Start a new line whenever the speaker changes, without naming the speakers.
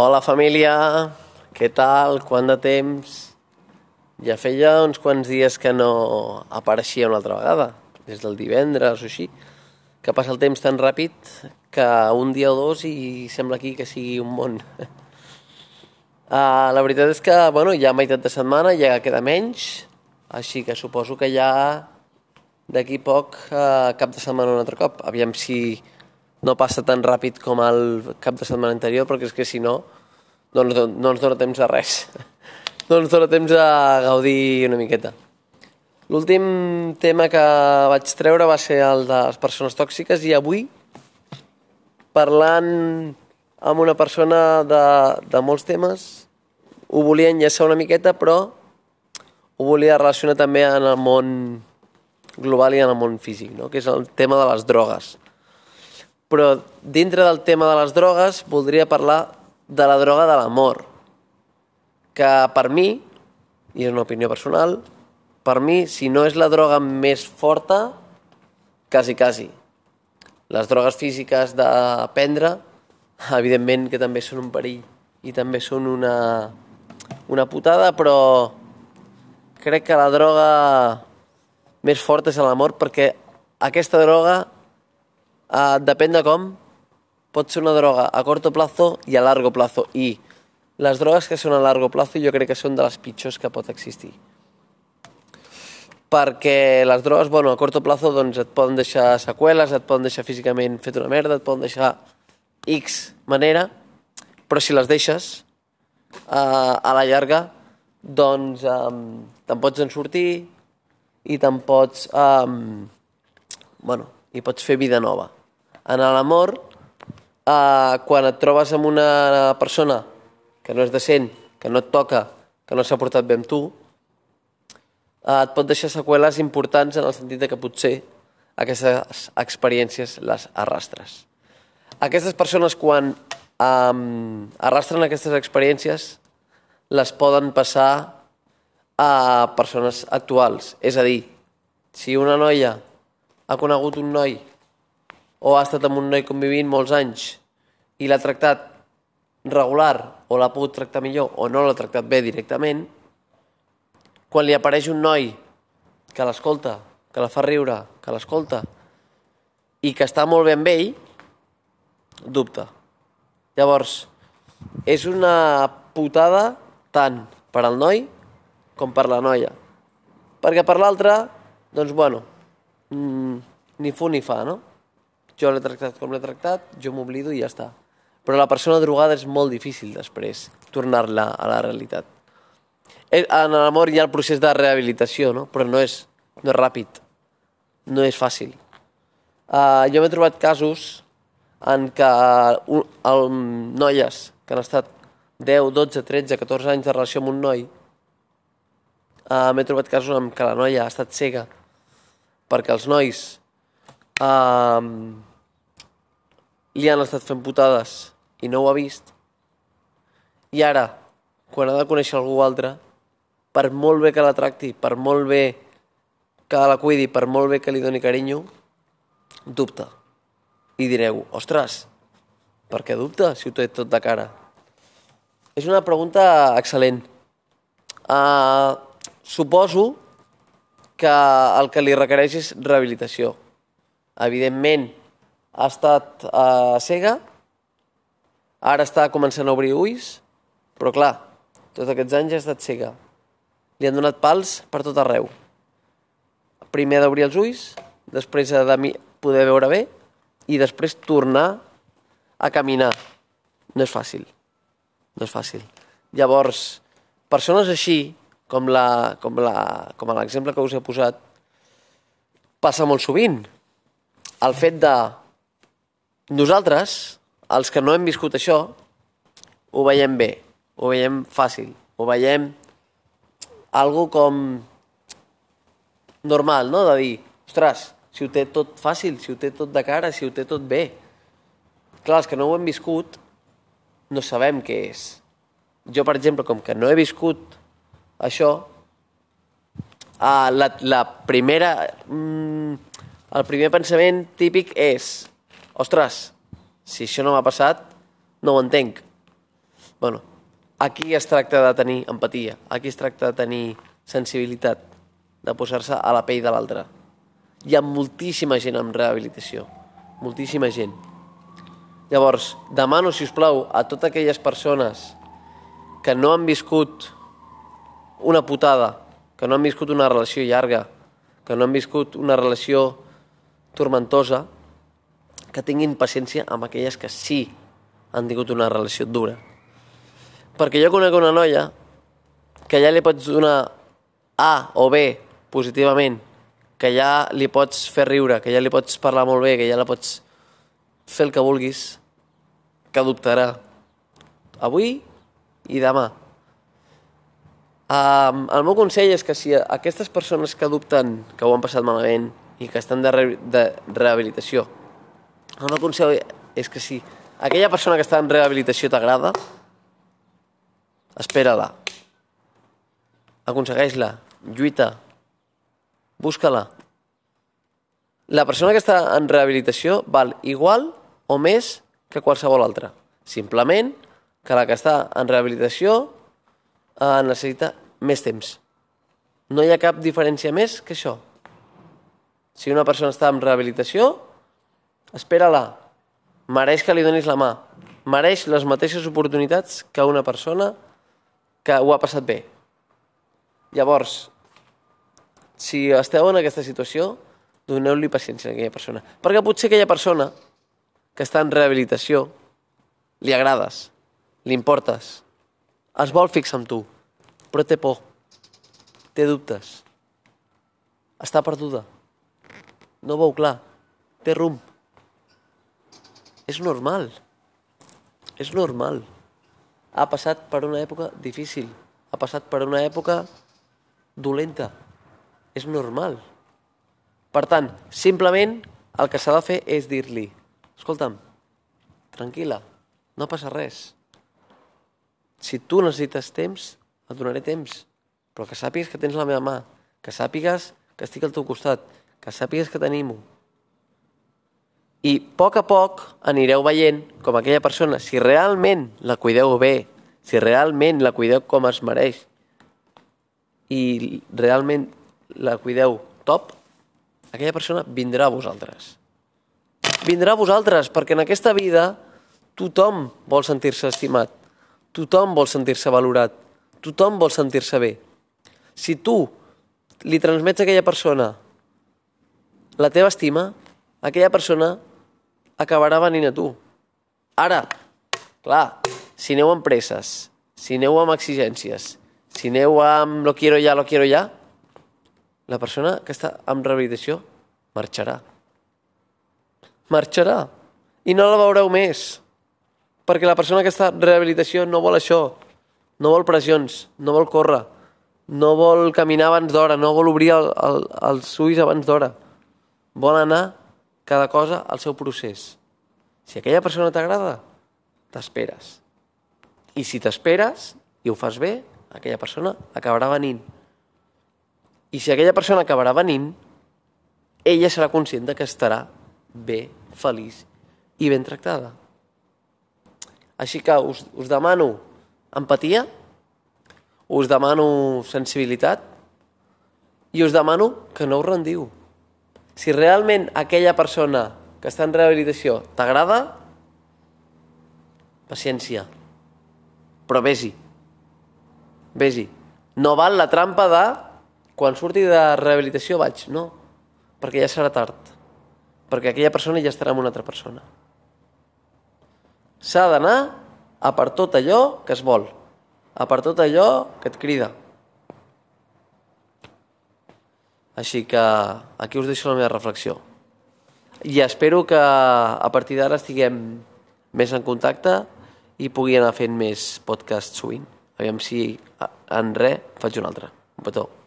Hola família, què tal? Quant de temps? Ja feia uns quants dies que no apareixia una altra vegada, des del divendres o així, que passa el temps tan ràpid que un dia o dos i sembla aquí que sigui un món. Uh, la veritat és que bueno, ja meitat de setmana ja queda menys, així que suposo que ja d'aquí poc uh, cap de setmana un altre cop. Aviam si no passa tan ràpid com el cap de setmana anterior, perquè és que si no, no, no, no ens dona temps a res. no ens dona temps a gaudir una miqueta. L'últim tema que vaig treure va ser el de les persones tòxiques i avui, parlant amb una persona de, de molts temes, ho volia enllaçar una miqueta, però ho volia relacionar també en el món global i en el món físic, no? que és el tema de les drogues. Però dintre del tema de les drogues voldria parlar de la droga de l'amor, que per mi, i és una opinió personal, per mi, si no és la droga més forta, quasi, quasi. Les drogues físiques de prendre, evidentment que també són un perill i també són una, una putada, però crec que la droga més forta és l'amor perquè aquesta droga Uh, depèn de com, pot ser una droga a corto plazo i a largo plazo. I les drogues que són a largo plazo jo crec que són de les pitjors que pot existir. Perquè les drogues, bueno, a corto plazo doncs et poden deixar seqüeles, et poden deixar físicament fet una merda, et poden deixar X manera, però si les deixes uh, a la llarga, doncs um, te'n pots en sortir i te'n pots, um, bueno, i pots fer vida nova en l'amor, eh, quan et trobes amb una persona que no és decent, que no et toca, que no s'ha portat bé amb tu, eh, et pot deixar seqüeles importants en el sentit de que potser aquestes experiències les arrastres. Aquestes persones, quan eh, arrastren aquestes experiències, les poden passar a persones actuals. És a dir, si una noia ha conegut un noi o ha estat amb un noi convivint molts anys i l'ha tractat regular o l'ha pogut tractar millor o no l'ha tractat bé directament, quan li apareix un noi que l'escolta, que la fa riure, que l'escolta i que està molt amb ell, dubta. Llavors, és una putada tant per al noi com per la noia. Perquè per l'altre, doncs bueno, mmm, ni fu ni fa, no? Jo l'he tractat com l'he tractat, jo m'oblido i ja està. Però la persona drogada és molt difícil després tornar-la a la realitat. Eh, en l'amor hi ha el procés de rehabilitació, no? però no és, no és ràpid, no és fàcil. Uh, jo m'he trobat casos en què uh, el, noies que han estat 10, 12, 13, 14 anys de relació amb un noi, uh, m'he trobat casos en què la noia ha estat cega perquè els nois uh, li han estat fent putades i no ho ha vist. I ara, quan ha de conèixer algú altre, per molt bé que la tracti, per molt bé que la cuidi, per molt bé que li doni carinyo, dubta. I direu, ostres, per què dubta si ho té tot de cara? És una pregunta excel·lent. Uh, suposo que el que li requereix és rehabilitació. Evidentment, ha estat uh, cega, ara està començant a obrir ulls, però clar, tots aquests anys ha estat cega. Li han donat pals per tot arreu. Primer ha d'obrir els ulls, després ha de poder veure bé i després tornar a caminar. No és fàcil. No és fàcil. Llavors, persones així, com la, com la, com l'exemple que us he posat, passa molt sovint. El fet de nosaltres, els que no hem viscut això, ho veiem bé, ho veiem fàcil, ho veiem algo com normal, no? De dir, ostres, si ho té tot fàcil, si ho té tot de cara, si ho té tot bé. Clar, els que no ho hem viscut, no sabem què és. Jo, per exemple, com que no he viscut això, uh, la, la primera... Mm, el primer pensament típic és ostres, si això no m'ha passat, no ho entenc. bueno, aquí es tracta de tenir empatia, aquí es tracta de tenir sensibilitat, de posar-se a la pell de l'altre. Hi ha moltíssima gent en rehabilitació, moltíssima gent. Llavors, demano, si us plau, a totes aquelles persones que no han viscut una putada, que no han viscut una relació llarga, que no han viscut una relació tormentosa, que tinguin paciència amb aquelles que sí han tingut una relació dura. Perquè jo conec una noia que ja li pots donar A o B positivament, que ja li pots fer riure, que ja li pots parlar molt bé, que ja la pots fer el que vulguis, que dubtarà avui i demà. Um, el meu consell és que si aquestes persones que dubten que ho han passat malament i que estan de, re de rehabilitació, el meu consell és que si aquella persona que està en rehabilitació t'agrada, espera-la, aconsegueix-la, lluita, busca-la. La persona que està en rehabilitació val igual o més que qualsevol altra. Simplement que la que està en rehabilitació eh, necessita més temps. No hi ha cap diferència més que això. Si una persona està en rehabilitació, espera-la. Mereix que li donis la mà. Mereix les mateixes oportunitats que una persona que ho ha passat bé. Llavors, si esteu en aquesta situació, doneu-li paciència a aquella persona. Perquè potser aquella persona que està en rehabilitació li agrades, li importes, es vol fixar amb tu, però té por, té dubtes, està perduda, no veu clar, té rumb. És normal, és normal. Ha passat per una època difícil, ha passat per una època dolenta. És normal. Per tant, simplement el que s'ha de fer és dir-li escolta'm, tranquil·la, no passa res. Si tu necessites temps, et donaré temps, però que sàpigues que tens la meva mà, que sàpigues que estic al teu costat, que sàpigues que t'animo. I a poc a poc anireu veient com aquella persona, si realment la cuideu bé, si realment la cuideu com es mereix i realment la cuideu top, aquella persona vindrà a vosaltres. Vindrà a vosaltres, perquè en aquesta vida tothom vol sentir-se estimat, tothom vol sentir-se valorat, tothom vol sentir-se bé. Si tu li transmets a aquella persona la teva estima, aquella persona acabarà venint a tu. Ara, clar, si aneu amb presses, si aneu amb exigències, si aneu amb lo quiero ya, lo quiero ya, la persona que està en rehabilitació marxarà. Marxarà. I no la veureu més. Perquè la persona que està en rehabilitació no vol això. No vol pressions, no vol córrer, no vol caminar abans d'hora, no vol obrir el, el, els ulls abans d'hora. Vol anar cada cosa al seu procés. Si aquella persona t'agrada, t'esperes. I si t'esperes i ho fas bé, aquella persona acabarà venint. I si aquella persona acabarà venint, ella serà conscient que estarà bé, feliç i ben tractada. Així que us, us demano empatia, us demano sensibilitat i us demano que no us rendiu. Si realment aquella persona que està en rehabilitació t'agrada, paciència, però vés-hi. Vés-hi. No val la trampa de quan surti de rehabilitació vaig. No, perquè ja serà tard. Perquè aquella persona ja estarà amb una altra persona. S'ha d'anar a per tot allò que es vol, a per tot allò que et crida. Així que aquí us deixo la meva reflexió. I espero que a partir d'ara estiguem més en contacte i pugui anar fent més podcasts sovint. Aviam si en res faig un altre. Un petó.